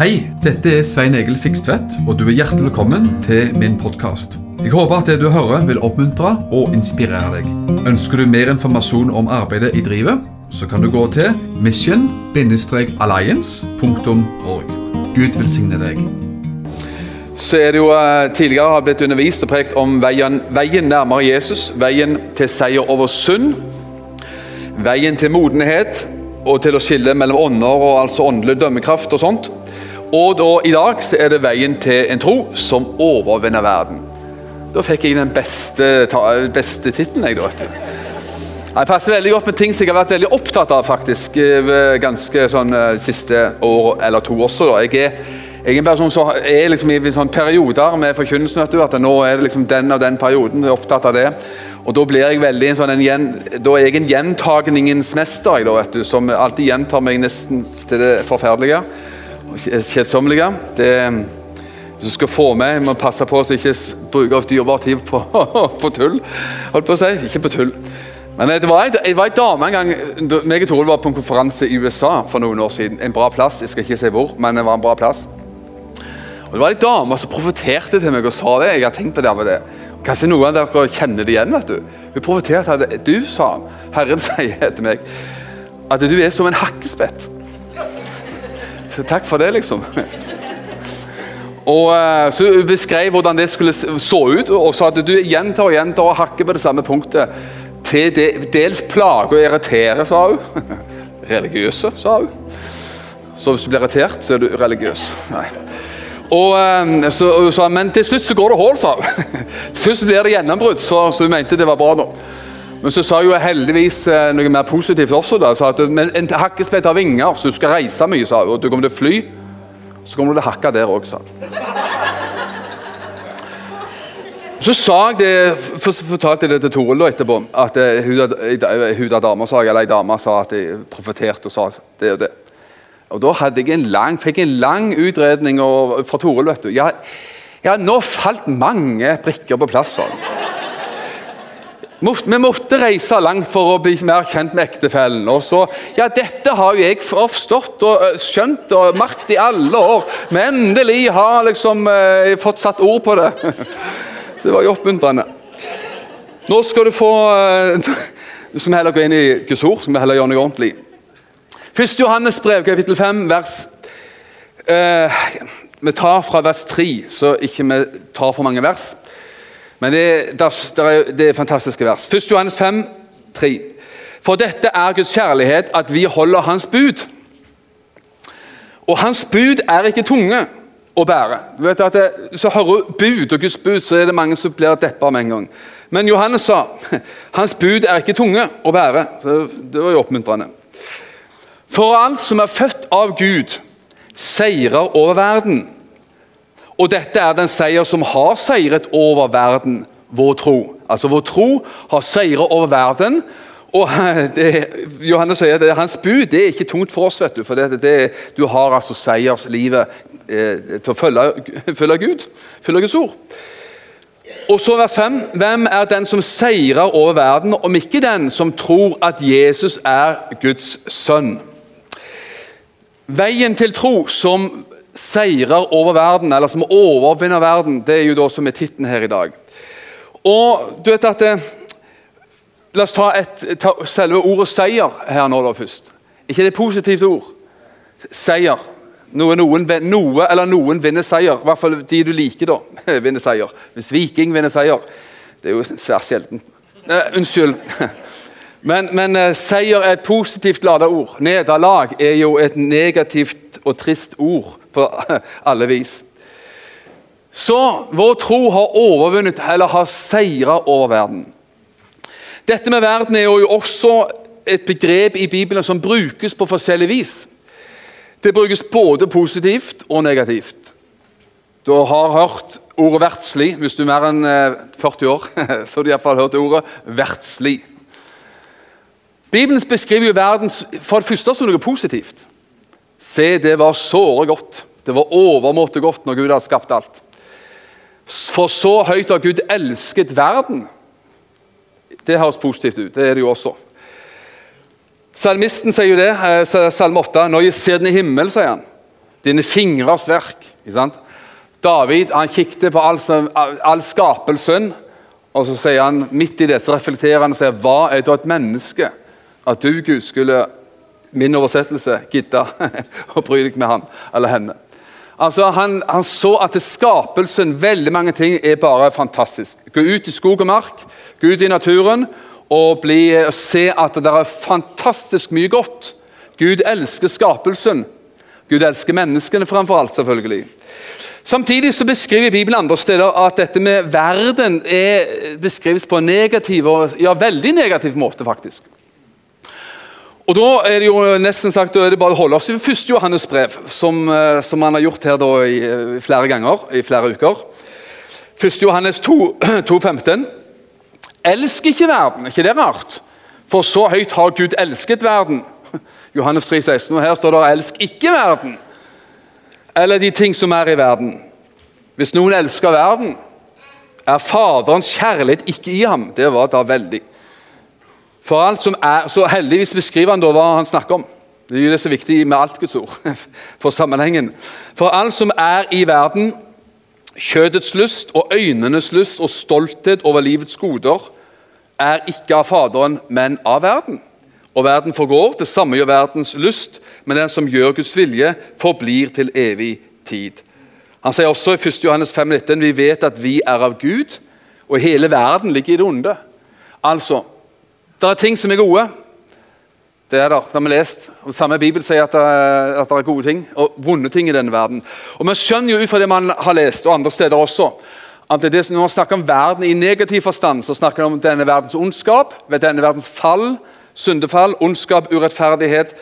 Hei, dette er Svein Egil Fikstvedt, og du er hjertelig velkommen til min podkast. Jeg håper at det du hører vil oppmuntre og inspirere deg. Ønsker du mer informasjon om arbeidet i drivet, så kan du gå til mission-alliance.org. Gud velsigne deg. Så er det jo eh, Tidligere har blitt undervist og prekt om veien, veien nærmere Jesus. Veien til seier over synd. Veien til modenhet og til å skille mellom ånder og altså åndelig dømmekraft og sånt. Og da, i dag så er det veien til en tro som overvinner verden. Da fikk jeg den beste, ta- beste tittelen, jeg, da. Det passer veldig godt med ting som jeg har vært veldig opptatt av faktisk, eh, ganske sånn eh, siste år eller to også. da. Jeg er, jeg er en person som er liksom i sånn perioder med forkynnelsen. vet at Nå er det liksom den og den perioden, jeg er opptatt av det. Og Da blir jeg veldig en sånn en gjen, da er jeg en gjentagningens mester, jeg da, vet du, som alltid gjentar meg nesten til det forferdelige kjedsommelige. Det, hvis du skal få med, må passe på så ikke s- bruke dyrebar tid på, på tull. holdt på å si, Ikke på tull. Men eh, det var, ei- dame en gang meg og Toril var på en konferanse i USA for noen år siden. En bra plass. Jeg skal ikke si hvor, men det var en bra plass. Og Det var ei dame som profeterte til meg og sa det. Jeg har tenkt på det Med til. Kanskje noen av dere kjenner det igjen. vet du. Hun profeterte at du, sa Herren sier til meg, at du er som en hakkespett. Så takk for det, liksom. Og eh, så Hun beskrev hvordan det skulle så ut, og sa at du gjentar og gjentar og hakker på det samme punktet. Til det, dels plage og irritere, sa hun. Religiøse, sa hun. Så hvis du blir irritert, så er du religiøs. Nei. Og, eh, så, sa hun Men til slutt så går det hull, sa hun. til slutt blir det gjennombrudd, så, så hun mente det var bra. da. Men så sa hun heldigvis eh, noe mer positivt også. da, sa at men En hakkespett har vinger, så du skal reise mye, sa hun. Og du kommer til å fly, så kommer du til å hakke der òg, sa. Så sa jeg det, for, fortalte jeg det til Toril etterpå. At eh, hun av hun dama sa, eller dame sa at jeg profeterte og sa det og det. Og Da hadde jeg en lang, fikk jeg en lang utredning og, fra Toril. vet du. Jeg, jeg har nå falt mange brikker på plass. Mot- Vi måtte reise langt for å bli mer kjent med ektefellen. Og så, ja, Dette har jo jeg forstått og skjønt og merket i alle år, men endelig har liksom eh, fått satt ord på det. Så det var jo oppmuntrende. Nå skal du få eh, Skal vi heller gå inn i Guds ord, skal vi heller gjøre noe ordentlig. 1. Johannes brev, kapittel 5, vers eh, Vi tar fra vers 3, så ikke vi tar for mange vers. Men det, er, det er fantastiske vers. 1. Johannes 5, 3. For dette er Guds kjærlighet, at vi holder Hans bud. Og Hans bud er ikke tunge å bære. Du vet at det, hører du bud og Guds bud, så er det mange som blir deppa med en gang. Men Johannes sa hans bud er ikke tunge å bære. Så det var jo oppmuntrende. For alt som er født av Gud, seirer over verden. Og dette er den seier som har seiret over verden, vår tro. Altså Vår tro har seiret over verden. Og det, Johannes sier at hans bud det er ikke tungt for oss. vet Du for det, det, du har altså seierslivet eh, til å følge, følge Gud. Følge Guds ord. Og så vers 5. Hvem er den som seirer over verden, om ikke den som tror at Jesus er Guds sønn? Veien til tro som seirer over verden, eller som overvinner verden, det er jo da som er tittelen her i dag. Og du vet at eh, La oss ta, et, ta selve ordet seier her nå da først. ikke det et positivt ord? Seier. Noe, noen, noe eller noen vinner seier. I hvert fall de du liker, da. vinner seier. Hvis Viking vinner seier Det er jo svært sjelden. Eh, unnskyld. Men, men eh, seier er et positivt lada ord. Nederlag er jo et negativt og trist ord på alle vis. Så vår tro har overvunnet, eller har seira over verden. Dette med verden er jo også et begrep i Bibelen som brukes på forskjellig vis. Det brukes både positivt og negativt. Du har hørt ordet verdslig. Hvis du er mer enn eh, 40 år, så har du iallfall hørt ordet verdslig. Bibelen beskriver jo verden for det første som noe positivt. Se, det var såre godt. Det var overmåte godt når Gud hadde skapt alt. For så høyt har Gud elsket verden. Det høres positivt ut. Det er det jo også. Salmisten sier jo det, eh, Salme 8. Når jeg ser den i himmelen, sier han. Dine fingres verk. David han kikket på all, all skapelsen, og så sier han midt i det så reflekterer han og sier Hva er da et menneske? At du, Gud, skulle min oversettelse gidde å bry deg med han eller henne. Altså, han, han, så at skapelsen, veldig mange ting, er bare fantastisk. Gå ut i skog og mark, gå ut i naturen og, bli, og se at det er fantastisk mye godt. Gud elsker skapelsen. Gud elsker menneskene framfor alt, selvfølgelig. Samtidig så beskriver Bibelen andre steder at dette med verden er beskrives på en negativ og ja, veldig negativ måte. faktisk. Og Da er det jo nesten sagt, da er det bare å holde oss i første Johannes brev, som, eh, som han har gjort her da i, i flere ganger i flere uker. 1. Johannes 2, 2,15. Elsk ikke verden, ikke det rart? For så høyt har Gud elsket verden. Johannes 3, 16, og Her står det 'elsk ikke verden' eller de ting som er i verden. Hvis noen elsker verden, er Faderens kjærlighet ikke i ham. Det var da veldig. For alt som er, Så heldigvis beskriver han da hva han snakker om. Det er jo det så viktig med alt Guds ord, for sammenhengen. For alt som er i verden, kjødets lyst og øynenes lyst og stolthet over livets goder, er ikke av Faderen, men av verden og verden forgår. Det samme gjør verdens lyst, men den som gjør Guds vilje, forblir til evig tid. Han sier også i 1. Johannes 5,19 vi vet at vi er av Gud, og hele verden ligger i det onde. Altså, det er ting som er gode. Det er der, det har vi lest. Og Samme Bibel sier at det, at det er gode ting og vonde ting i denne verden. Og Vi skjønner jo ut fra det man har lest, og andre steder også, at det, når man snakker om verden i negativ forstand, så snakker man om denne verdens ondskap, ved denne verdens fall, Syndefall, ondskap, urettferdighet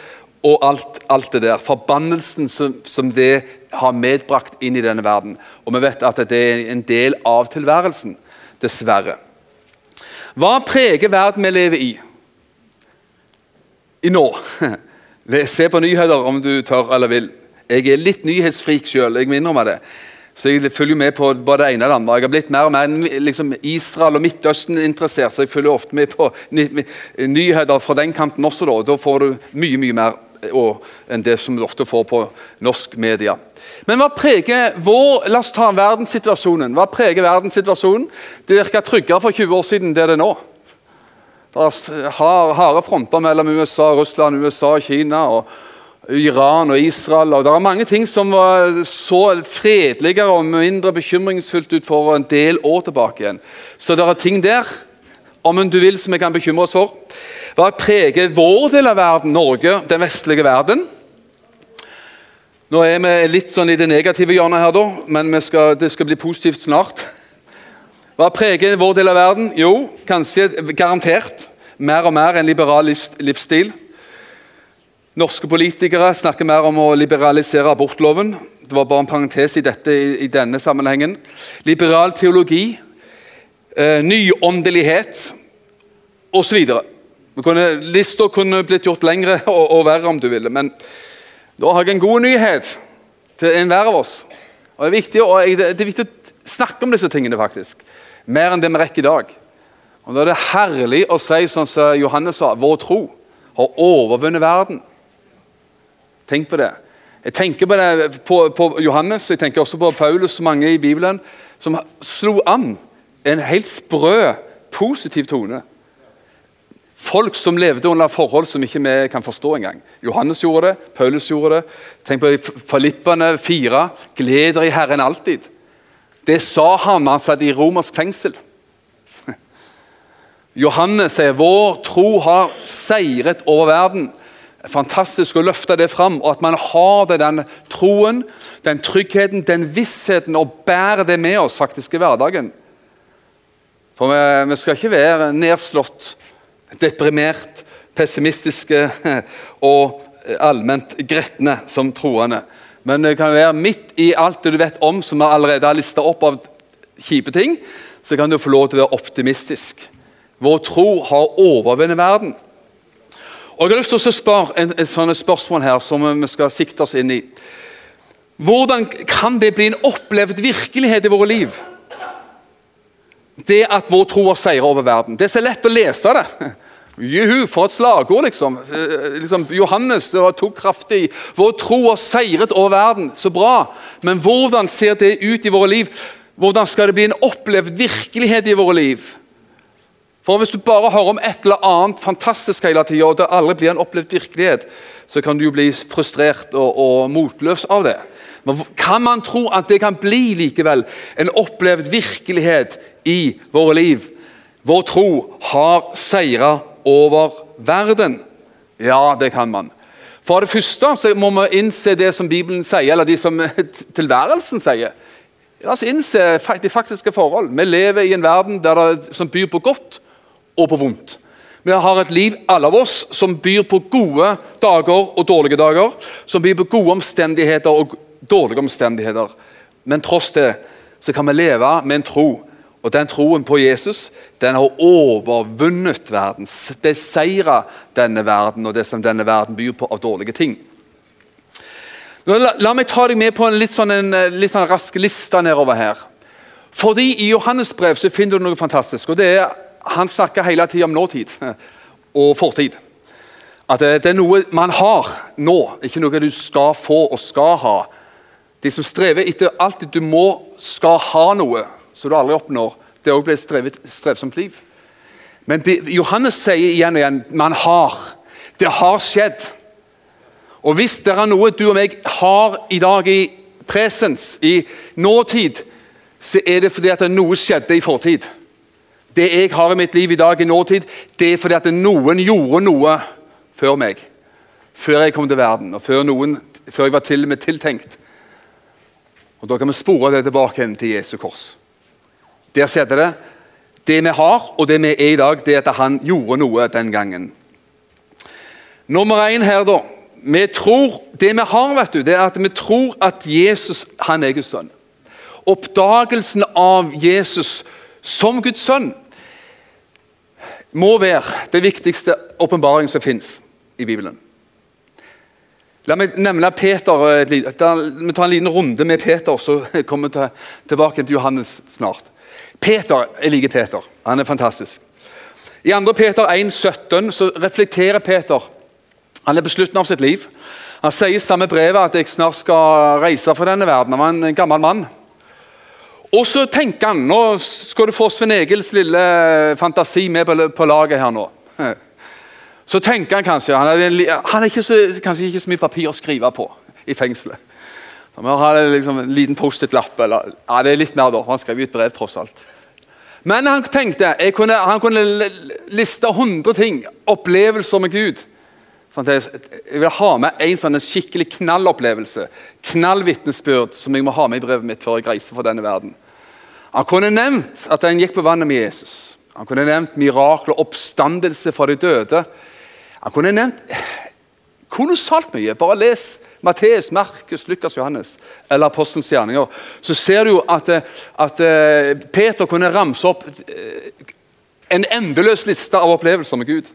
og alt, alt det der. Forbannelsen som, som, det har medbrakt inn i denne verden. Og vi vet at det er en del av tilværelsen, dessverre. Hva preger verden vi lever i? I nå? Se på nyheter om du tør eller vil. Jeg er litt nyhetsfrik sjøl, jeg må innrømme det. Så jeg følger med på både det ene og det andre. Jeg har blitt mer og mer liksom, Israel og Midtøsten-interessert, så jeg følger ofte med på nyheter fra den kanten også. Da, da får du mye mye mer enn det som du ofte får på norsk media. Men hva preger vår, La oss ta verdenssituasjonen. Hva preger verdenssituasjonen? Det virka tryggere for 20 år siden det er det nå. Det er harde fronter mellom USA, Russland, USA Kina. og Iran og Israel. og Det er mange ting som var så fredeligere og mindre bekymringsfullt ut for en del år tilbake igjen. Så det er ting der om du vil, som vi kan bekymre oss for. Hva preger vår del av verden, Norge, den vestlige verden? Nå er vi litt sånn i det negative hjørnet her, da, men skal, det skal bli positivt snart. Hva preger vår del av verden? Jo, kanskje garantert mer og mer en liberal livsstil. Norske politikere snakker mer om å liberalisere abortloven. Det var bare en parentes i, dette, i, denne sammenhengen. Liberal teologi, eh, nyåndelighet osv. Lista kunne blitt gjort lengre og, og, verre om du ville. Men da har jeg en god nyhet til enhver av oss. Og det, er viktig, og det er viktig å snakke om disse tingene, faktisk. Mer enn det vi rekker i dag. Og Da er det herlig å si sånn som Johannes sa, vår tro har overvunnet verden. Tenk på det. Jeg tenker på, det, på, på Johannes jeg tenker også på Paulus og mange i Bibelen som slo an en helt sprø, positiv tone. Folk som levde under forhold som ikke vi kan forstå engang. Johannes gjorde det, Paulus gjorde det. Tenk på Filippene 4. Gled dere i Herren alltid. Det sa han da han satt i romersk fengsel. Johannes sier vår tro har seiret over verden fantastisk å løfte det fram, og at man har det, den troen, den tryggheten, den vissheten, og bærer det med oss faktisk i hverdagen. For vi, vi skal ikke være nedslått, deprimert, pessimistiske og allment gretne som troende. Men det kan være midt i alt det du vet om som vi allerede har lista opp av kjipe ting, så kan du få lov til å være optimistisk. Vår tro har overvunnet verden. Og Jeg har lyst til å spørre en, et spørsmål her som vi skal sikte oss inn i. Hvordan kan det bli en opplevd virkelighet i våre liv? Det at vår tro har seier over verden. Det er så lett å lese det. Juhu, for et slagord, liksom. Eh, liksom Johannes det var, tok kraftig. Vår tro har seiret over verden. Så bra. Men hvordan ser det ut i våre liv? Hvordan skal det bli en opplevd virkelighet i våre liv? For Hvis du bare hører om et eller annet fantastisk hele tida, og det aldri blir en opplevd virkelighet, så kan du jo bli frustrert og, og motløs av det. Men kan man tro at det kan bli likevel en opplevd virkelighet i våre liv? Vår tro har seira over verden? Ja, det kan man. For det første så må vi innse det som Bibelen sier, eller de som tilværelsen sier. La oss innse de faktiske forhold. Vi lever i en verden det, som byr på godt og på vondt. Vi har et liv, alle av oss, som byr på gode dager og dårlige dager. Som byr på gode omstendigheter og dårlige omstendigheter. Men tross det så kan vi leve med en tro og den troen på Jesus den har overvunnet verden, beseira denne verden og det som denne verden byr på av dårlige ting. La, la meg ta deg med på en litt sånn, en, litt sånn rask liste nedover her. Fordi I Johannes brev så finner du noe fantastisk. og det er, Han snakker hele tida om nåtid og fortid. At det, det, er noe man har nå, ikke noe du skal få og skal ha. De som strever etter alltid du må, skal ha noe så du aldri oppnår. Det òg blir et strevsomt liv. Men Johannes sier igjen og igjen man har. Det har skjedd. Og hvis det er noe du og meg har i dag i presens, i nåtid, så er det fordi at noe skjedde i fortid. Det jeg har i mitt liv i dag i nåtid, det er fordi at noen gjorde noe før meg. Før jeg kom til verden, og før, noen, før jeg var til og med tiltenkt. Og Da kan vi spore det tilbake til Jesu kors. Der skjedde det. Det vi har, og det vi er i dag, det er at han gjorde noe den gangen. Nummer én her, da. Vi tror, Det vi har, vet du, det er at vi tror at Jesus han er Guds sønn. Oppdagelsen av Jesus som Guds sønn må være det viktigste åpenbaring som fins i Bibelen. La meg nevne Peter. Vi tar en liten runde med Peter, så kommer vi tilbake til Johannes snart. Peter, Jeg liker Peter. Han er fantastisk. I 2. Peter 1,17 så reflekterer Peter. Han er på slutten av sitt liv. Han sier i samme brevet at jeg snart skal reise fra denne verden. Han var en gammel mann. Og så tenker han Nå skal du få Svein Egils lille fantasi med på, laget her nå. Så tenker han kanskje Han ikke kanskje ikke så mye papir å skrive på i fengselet. Vi har liksom en liten Post-It-lapp. Ja, det er litt mer da. Han skrev ut brev, tross alt. Men han tenkte, kunne, han kunne liste 100 ting, opplevelser med Gud. Sånn jeg, jeg, vil ha med en sånn skikkelig knallopplevelse, knallvitnesbyrd, som jeg må ha med i brevet mitt før jeg reiser for denne verden. Han kunne nevnt at han gikk på vannet med Jesus. Han kunne nevnt mirakel og oppstandelse fra de døde. Han kunne nevnt kolossalt mye. Bare les Matteus, Markus, Lukas, Johannes eller Apostelens gjerninger, så ser du jo at, at eh, Peter kunne ramse opp eh, en endeløs liste av opplevelser med Gud.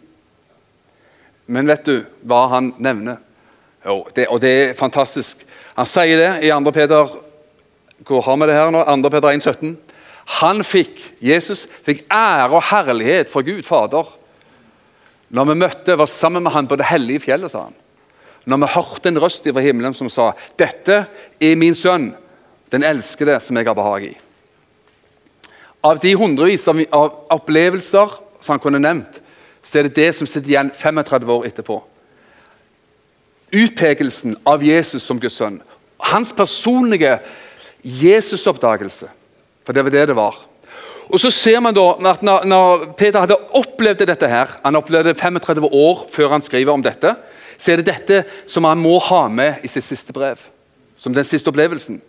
Men vet du hva han nevner? Jo, det, og det er fantastisk. Han sier det i 2. Peter Hvor har vi det her nå? 2. Peter 1, 17. Han fikk, Jesus fikk ære og herlighet fra Gud Fader når vi møtte, var sammen med han på det hellige fjellet. sa han når vi hørte en røst fra himmelen som sa 'Dette er min sønn, den elskede, som jeg har behag i'. Av de hundrevis av opplevelser som han kunne nevnt, så er det det som sitter igjen 35 år etterpå. Utpekelsen av Jesus som Guds sønn. Hans personlige Jesusoppdagelse. For det var det det var. Og så ser man da at når, Peter hadde opplevd dette her, Han opplevde 35 år før han skriver om dette så er det dette som han må ha med i sitt siste brev. Som den siste opplevelsen.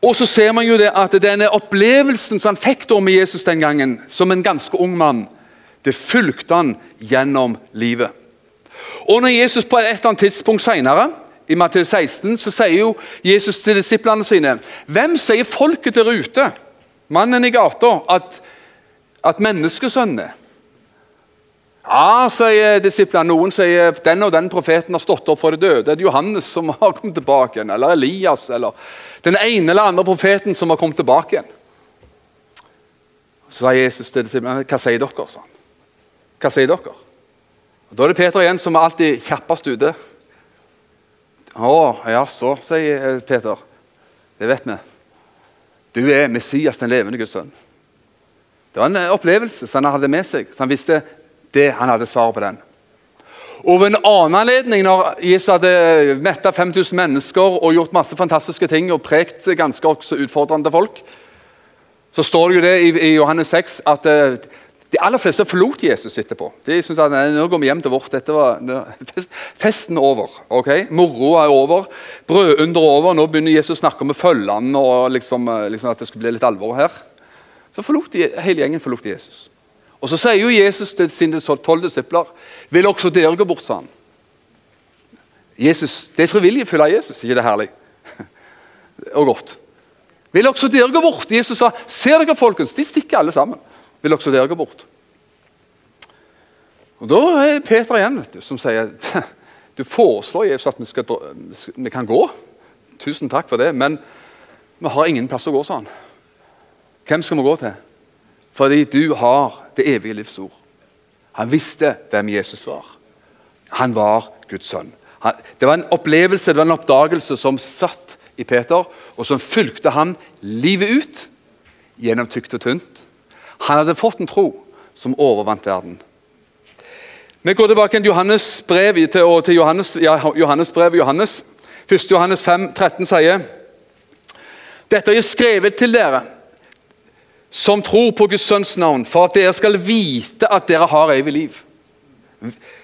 Og så ser man jo det at denne opplevelsen som han fikk da med Jesus den gangen, som en ganske ung mann, det fulgte han gjennom livet. Og når Jesus på et eller annet tidspunkt senere, i Matteus 16, så sier jo Jesus til disiplene sine Hvem sier folket der ute, mannen i gata, at, at menneskesønnen er? Ja, sier disiplene. Noen sier den og den profeten har stått opp for de døde. Det er Johannes som har kommet tilbake igjen, eller Elias, eller den ene eller andre profeten som har kommet tilbake igjen. Så sier Jesus til disiplene, hva sier dere? sånn? Hva sier dere? Og Da er det Peter igjen som er alltid kjappest ute. Å, ja, så, sier Peter. Det vet vi. Du er Messias, den levende Guds sønn. Det var en opplevelse som han hadde med seg, så han visste det han hadde svaret på den. Og ved en annen anledning, når Jesus hadde metta 5000 mennesker og gjort masse fantastiske ting og prekt ganske også utfordrende folk, så står det jo det i, i Johannes 6 at uh, de aller fleste forlot Jesus etterpå. De syntes at nå går vi hjem til vårt. Dette var festen over. ok? Moroa er over. Brødunder over. Nå begynner Jesus å snakke om å følge han, og liksom, eh, liksom at det skulle bli litt alvor her. Så forlot de, hele gjengen forlot Jesus. Og Så sier jo Jesus til sine tolv disipler Vil også dere gå bort, sa han. Jesus, Det er frivillig å følge Jesus, ikke det herlig? og godt. Vil også dere gå bort? Jesus sa, ser dere folkens, de stikker alle sammen. Vil også dere gå bort? Og Da er Peter igjen vet du, som sier du foreslår Jesus at vi, skal, vi kan gå. Tusen takk for det, men vi har ingen plass å gå, sa han. Hvem skal vi gå til? Fordi du har det evige livs ord. Han visste hvem Jesus var. Han var Guds sønn. Han, det var en opplevelse, det var en oppdagelse som satt i Peter, og som fulgte han livet ut gjennom tykt og tynt. Han hadde fått en tro som overvant verden. Vi går tilbake til Johannes brev til, til Johannes, ja, Johannes brev, Johannes. 1. Johannes 5, 13 sier Dette er skrevet til dere som tror på Guds sønns navn, for at dere skal vite at dere har evig liv.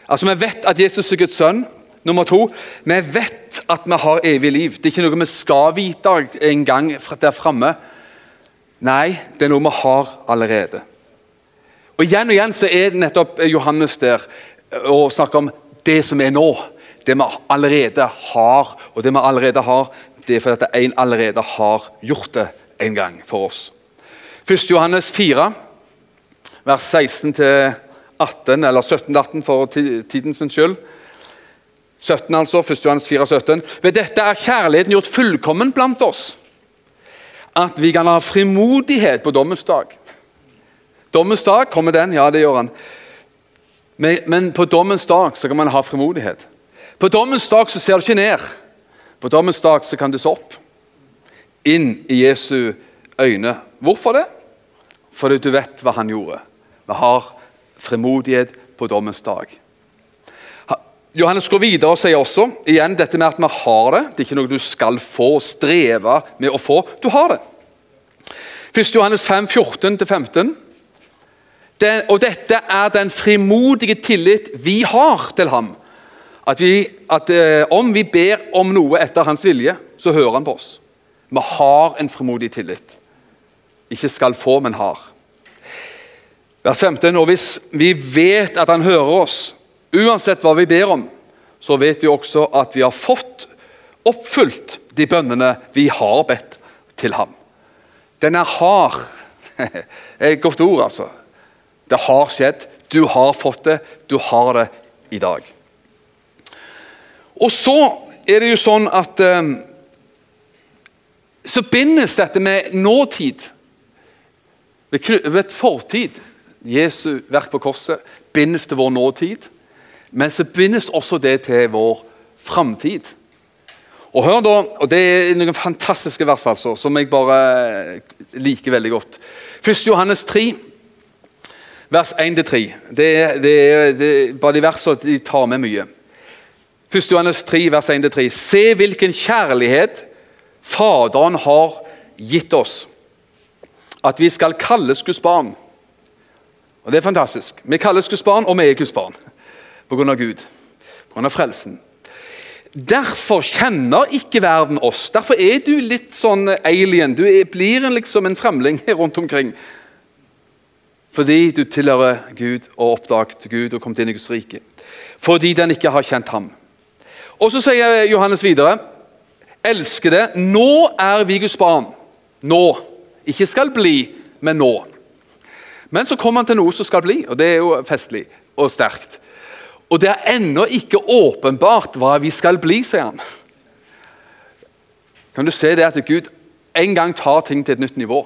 Altså, Vi vet at Jesus er Guds sønn. Nummer to, vi vet at vi har evig liv. Det er ikke noe vi skal vite en gang der framme. Nei, det er noe vi har allerede. Og Igjen og igjen så er det nettopp Johannes der og snakker om det som er nå. Det vi allerede har. Og det vi allerede har, det er fordi at en allerede har gjort det en gang for oss. 1. Johannes 4, vers 16-18, eller 17-18 for tidens skyld. 17 altså, 1. Johannes 4, 17. Ved dette er kjærligheten gjort fullkommen blant oss. At vi kan ha frimodighet på dommens dag. Dommens dag, kommer den? Ja, det gjør han. Men, men på dommens dag så kan man ha frimodighet. På dommens dag så ser du ikke ned. På dommens dag så kan du se opp. Inn i Jesu øyne. Hvorfor det? fordi du vet hva han gjorde. Vi har fremodighet på dommens dag. Johannes går videre og sier også igjen dette med at vi har det. Det er ikke noe du skal få, streve med å få. Du har det. 1. Johannes 5, 14-15. og dette er den frimodige tillit vi har til ham. At, vi, at eh, Om vi ber om noe etter hans vilje, så hører han på oss. Vi har en frimodig tillit. Ikke skal få, men har. Vers 15. Og hvis vi vet at han hører oss, uansett hva vi ber om, så vet vi også at vi har fått oppfylt de bønnene vi har bedt til ham. Den er hard. Et godt ord, altså. Det har skjedd. Du har fått det. Du har det i dag. Og så er det jo sånn at um, Så bindes dette med nåtid ved fortid, Jesu verk på korset, bindes til vår nåtid. Men så bindes også det til vår framtid. Og hør da, og Det er noen fantastiske vers altså, som jeg bare liker veldig godt. 1. Johannes 3, vers 1-3. Det, det, det, bare de versene de tar med mye. 1. Johannes 3, vers 1-3. Se hvilken kjærlighet Faderen har gitt oss at vi skal kalles Guds barn. Og Det er fantastisk. Vi kalles Guds barn, og vi er Guds barn pga. Gud. Pga. frelsen. Derfor kjenner ikke verden oss. Derfor er du litt sånn alien. Du er, blir liksom en fremling rundt omkring. Fordi du tilhører Gud og oppdaget Gud og kommet inn i Guds rike. Fordi den ikke har kjent ham. Og Så sier Johannes videre, elskede, nå er vi Guds barn. Nå. Ikke skal bli, men nå. Men så kommer han til noe som skal bli, og det er jo festlig og sterkt. Og det er ennå ikke åpenbart hva vi skal bli, sier han. Kan du se det at Gud en gang tar ting til et nytt nivå?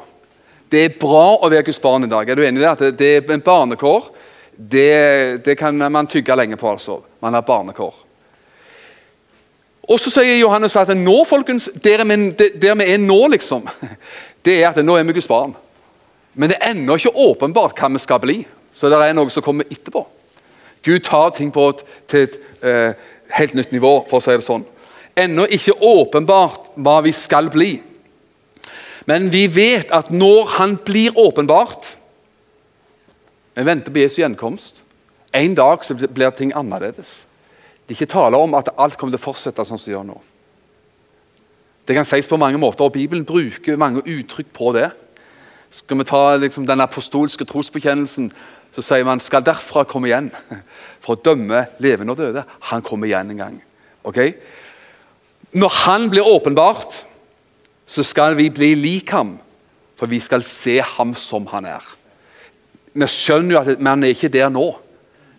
Det er bra å være Guds barn i dag. Er du enig i det? At det er en barnekår. det, det kan man tygge lenge på. altså. Man har barnekår. Og så sier Johannes at nå, folkens, der vi, er nå, liksom, det er at nå er vi Guds barn. Men det er ennå ikke åpenbart hva vi skal bli. Så det er noe som kommer etterpå. Gud tar ting på et, til et eh, helt nytt nivå, for å si det sånn. Ennå ikke åpenbart hva vi skal bli. Men vi vet at når Han blir åpenbart Vi venter på Jesu gjenkomst. En dag så blir ting annerledes. Det er ikke tale om at alt kommer til å fortsette sånn som det gjør nå. Det kan sies på mange måter, og Bibelen bruker mange uttrykk på det. Skal vi ta liksom, den apostolske trosbekjennelsen, så sier man skal derfra komme igjen for å dømme levende og døde. Han kommer igjen en gang. Okay? Når han blir åpenbart, så skal vi bli lik ham, for vi skal se ham som han er. Vi skjønner jo at man er ikke der nå.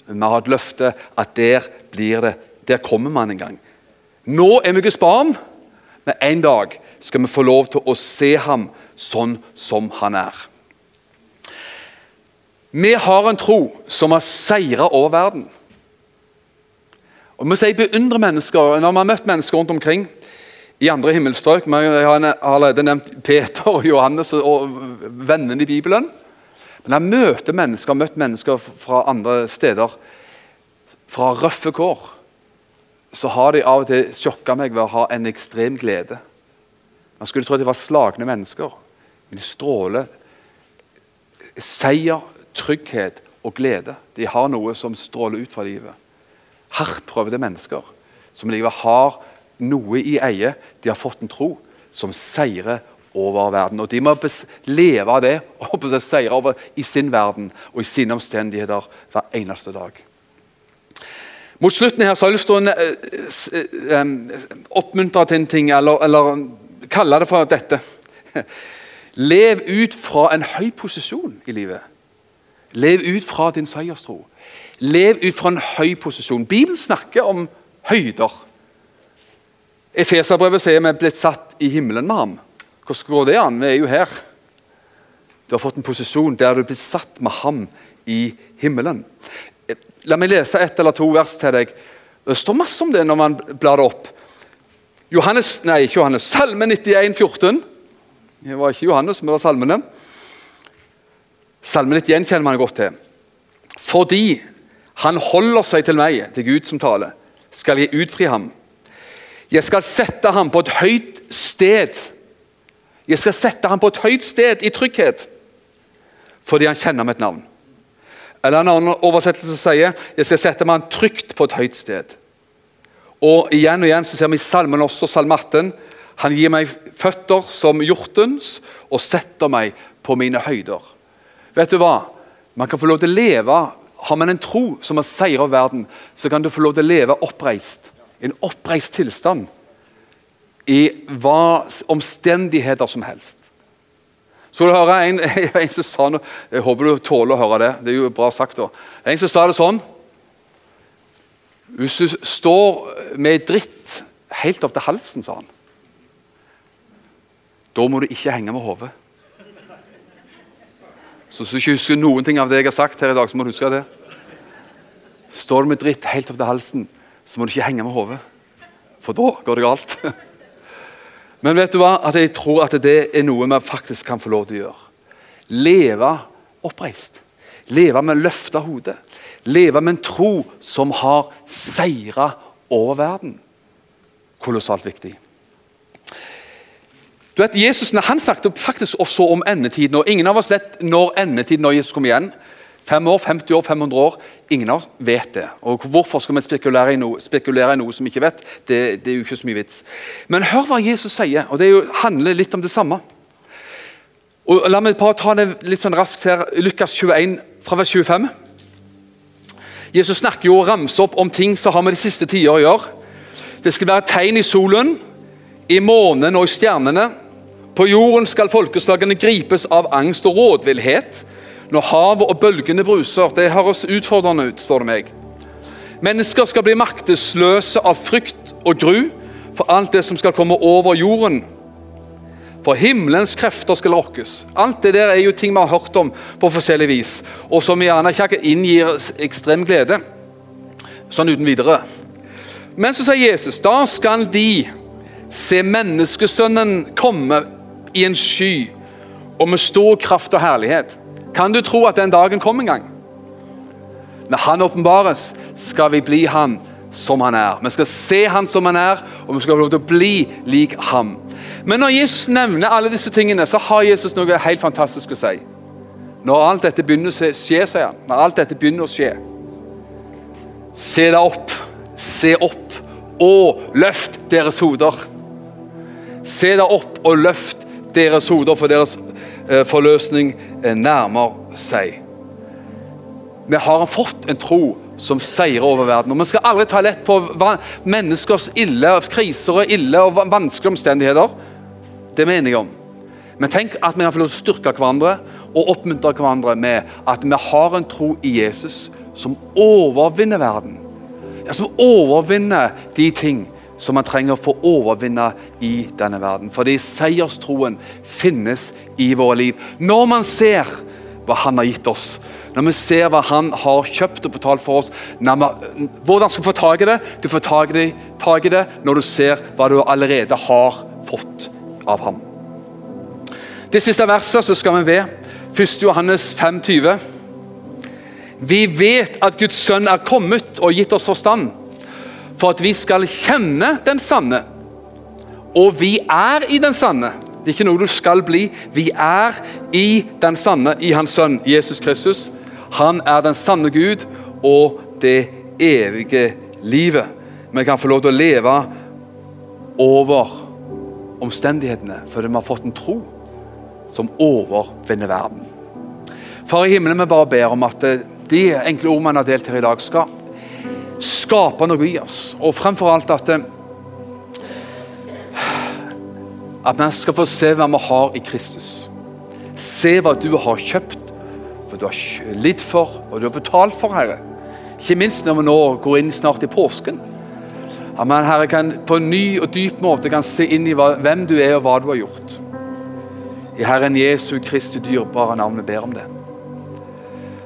Men vi har et løfte at der blir det. Der kommer man en gang. Nå er vi Guds barn, men en dag skal vi få lov til å se ham sånn som han er. Vi har en tro som har seira over verden. Og vi sier beundre mennesker. Når vi har møtt mennesker rundt omkring i andre himmelstrøk Vi har allerede nevnt Peter og Johannes og vennene i Bibelen. Men jeg møter mennesker, har møtt mennesker fra andre steder, fra røffe kår, så har de av og til sjokka meg ved å ha en ekstrem glede. Man skulle tro at de var slagne mennesker, men de stråler seier, trygghet og glede. De har noe som stråler ut fra livet. Hardt mennesker som livet har noe i eie. De har fått en tro som seirer over verden. Og De må leve av det og seire over i sin verden og i sine omstendigheter hver eneste dag. Mot slutten her så har jeg lyst til å eh, eh, oppmuntre til en ting, eller, eller kalle det for dette. Lev ut fra en høy posisjon i livet. Lev ut fra din seierstro. Lev ut fra en høy posisjon. Bibelen snakker om høyder. Efeserbrevet sier vi er blitt satt i himmelen med ham. Hvordan går det an? Vi er jo her. Du har fått en posisjon der du blir satt med ham i himmelen. La meg lese ett eller to vers til deg. Det står masse om det når man blar det opp. Johannes, nei, ikke Johannes, Salme 91, 14. Det var ikke Johannes, men det var salmene. Salme 91 kjenner man godt til. Fordi han holder seg til meg, til Gud som taler, skal jeg utfri ham. Jeg skal sette ham på et høyt sted jeg skal sette ham på et høyt sted i trygghet, fordi han kjenner mitt navn. Eller En annen oversettelse sier jeg skal sette meg trygt på et høyt sted. Og Igjen og igjen så ser vi i salmen også, salme 18. Han gir meg føtter som hjortens og setter meg på mine høyder. Vet du hva? Man kan få lov til å leve Har man en tro som har seiret verden, så kan du få lov til å leve oppreist. En oppreist tilstand i hva omstendigheter som helst. Så du høre en, en, som sa noe Jeg håper du tåler å høre det. Det er jo bra sagt. da. En som sa det sånn Hvis du står med dritt helt opp til halsen, sa han, da må du ikke henge med hodet. Så hvis du ikke husker noen ting av det jeg har sagt her i dag, så må du huske det. Står du med dritt helt opp til halsen, så må du ikke henge med hodet. For da går det galt. Men vet du hva? At jeg tror at det er noe vi faktisk kan få lov til å gjøre. Leve oppreist. Leve med løfta hode. Leve med en tro som har seira over verden. Kolossalt viktig. Du vet, Jesus han snakket faktisk også om endetiden. og Ingen av oss vet når endetiden når Jesus kommer igjen. Fem år, 50 år, 500 år. Ingen av oss vet det. Og Hvorfor skal vi spekulere i noe, spekulere i noe som vi ikke vet? Det, det, er jo ikke så mye vits. Men hør hva Jesus sier, og det jo, handler litt om det samme. Og La meg bare ta det litt sånn raskt her. Lukas 21, fra vers 25. Jesus snakker jo og ramser opp om ting som har med de siste tider å gjøre. Det skal være tegn i solen, i månen og i stjernene. På jorden skal folkeslagene gripes av angst og rådvillhet når havet og bølgene bruser. Det høres utfordrende ut, spør du meg. Mennesker skal bli maktesløse av frykt og gru for alt det som skal komme over jorden. For himmelens krefter skal rokkes. Alt det der er jo ting vi har hørt om på forskjellig vis, og som gjerne ikke inngir ekstrem glede. Sånn uten videre. Men så sier Jesus, da skal de se menneskesønnen komme i en sky og med stor kraft og herlighet. Kan du tro at den dagen kommer en gang? Når han åpenbares, skal vi bli han som han er. Vi skal se han som han er, og vi skal få lov til å bli lik ham. Men når Jesus nevner alle disse tingene, så har Jesus noe helt fantastisk å si. Når alt dette begynner å skje, sier han. Når alt dette begynner å skje. Se deg opp, se opp, og løft deres hoder. Se deg opp og løft deres hoder, for deres forløsning eh, nærmer seg. Vi har fått en tro som seirer over verden. Og Vi skal aldri ta lett på menneskers ille kriser og ille og vanskelige omstendigheter. Det er vi enige om. Men tenk at vi kan få lov til å styrke hverandre og oppmuntre hverandre med at vi har en tro i Jesus som overvinner verden. Som overvinner de ting som man trenger for å overvinne i denne verden. Fordi seierstroen finnes i våre liv. Når man ser hva Han har gitt oss, når vi ser hva Han har kjøpt og betalt for oss vi, Hvordan skal du få tak i det? Du får tak i, det når du ser hva du allerede har fått av ham. Det siste verset så skal vi ved. 1. Johannes 5,20. Vi vet at Guds sønn er kommet og gitt oss forstand, for at vi skal kjenne den sanne. Og vi er i den sanne. Det er ikke noe du skal bli. Vi er i den sanne, i Hans sønn Jesus Kristus. Han er den sanne Gud og det evige livet. Vi kan få lov til å leve over omstendighetene fordi vi har fått en tro som overvinner verden. Far i himmelen, vi bare ber om at de enkle ordene vi har delt her i dag, skal skape noe i oss. Og fremfor alt at at vi skal få se hva vi har i Kristus. Se hva du har kjøpt, for du har lidd for, og du har betalt for, Herre. Ikke minst når vi nå går inn snart i påsken. At man Herre, kan på en ny og dyp måte kan se inn i hvem du er og hva du har gjort. I Herren Jesu Kristi dyrebare navn vi ber om det.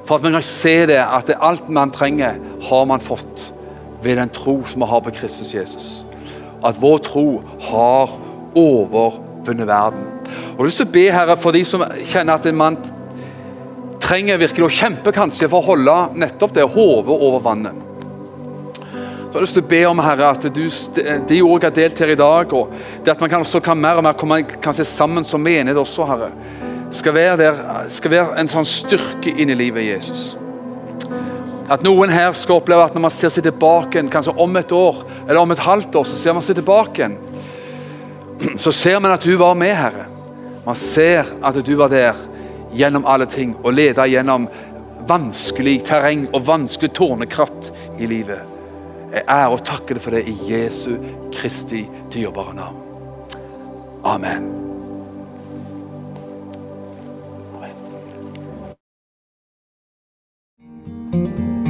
For at man kan se det, at alt man trenger, har man fått ved den tro som vi har på Kristus Jesus. At vår tro har overvunnet verden. Og Jeg har lyst til å be Herre, for de som kjenner at en mann trenger virkelig å kjempe kanskje for å holde nettopp det hodet over vannet. Så jeg har lyst til å be om Herre, at du, de jeg har delt her i dag, og det at man kan, også kan mer og mer komme kanskje sammen som menighet også, Herre, skal være, der, skal være en sånn styrke inn i livet Jesus. At noen her skal oppleve at når man ser seg tilbake, kanskje om et år eller om et halvt år, så ser man seg tilbake, så ser man at du var med, Herre. Man ser at du var der gjennom alle ting og leda gjennom vanskelig terreng og vanskelig tårnekratt i livet. Jeg ærer og takker deg for det i Jesu Kristi dyrebare navn. Amen.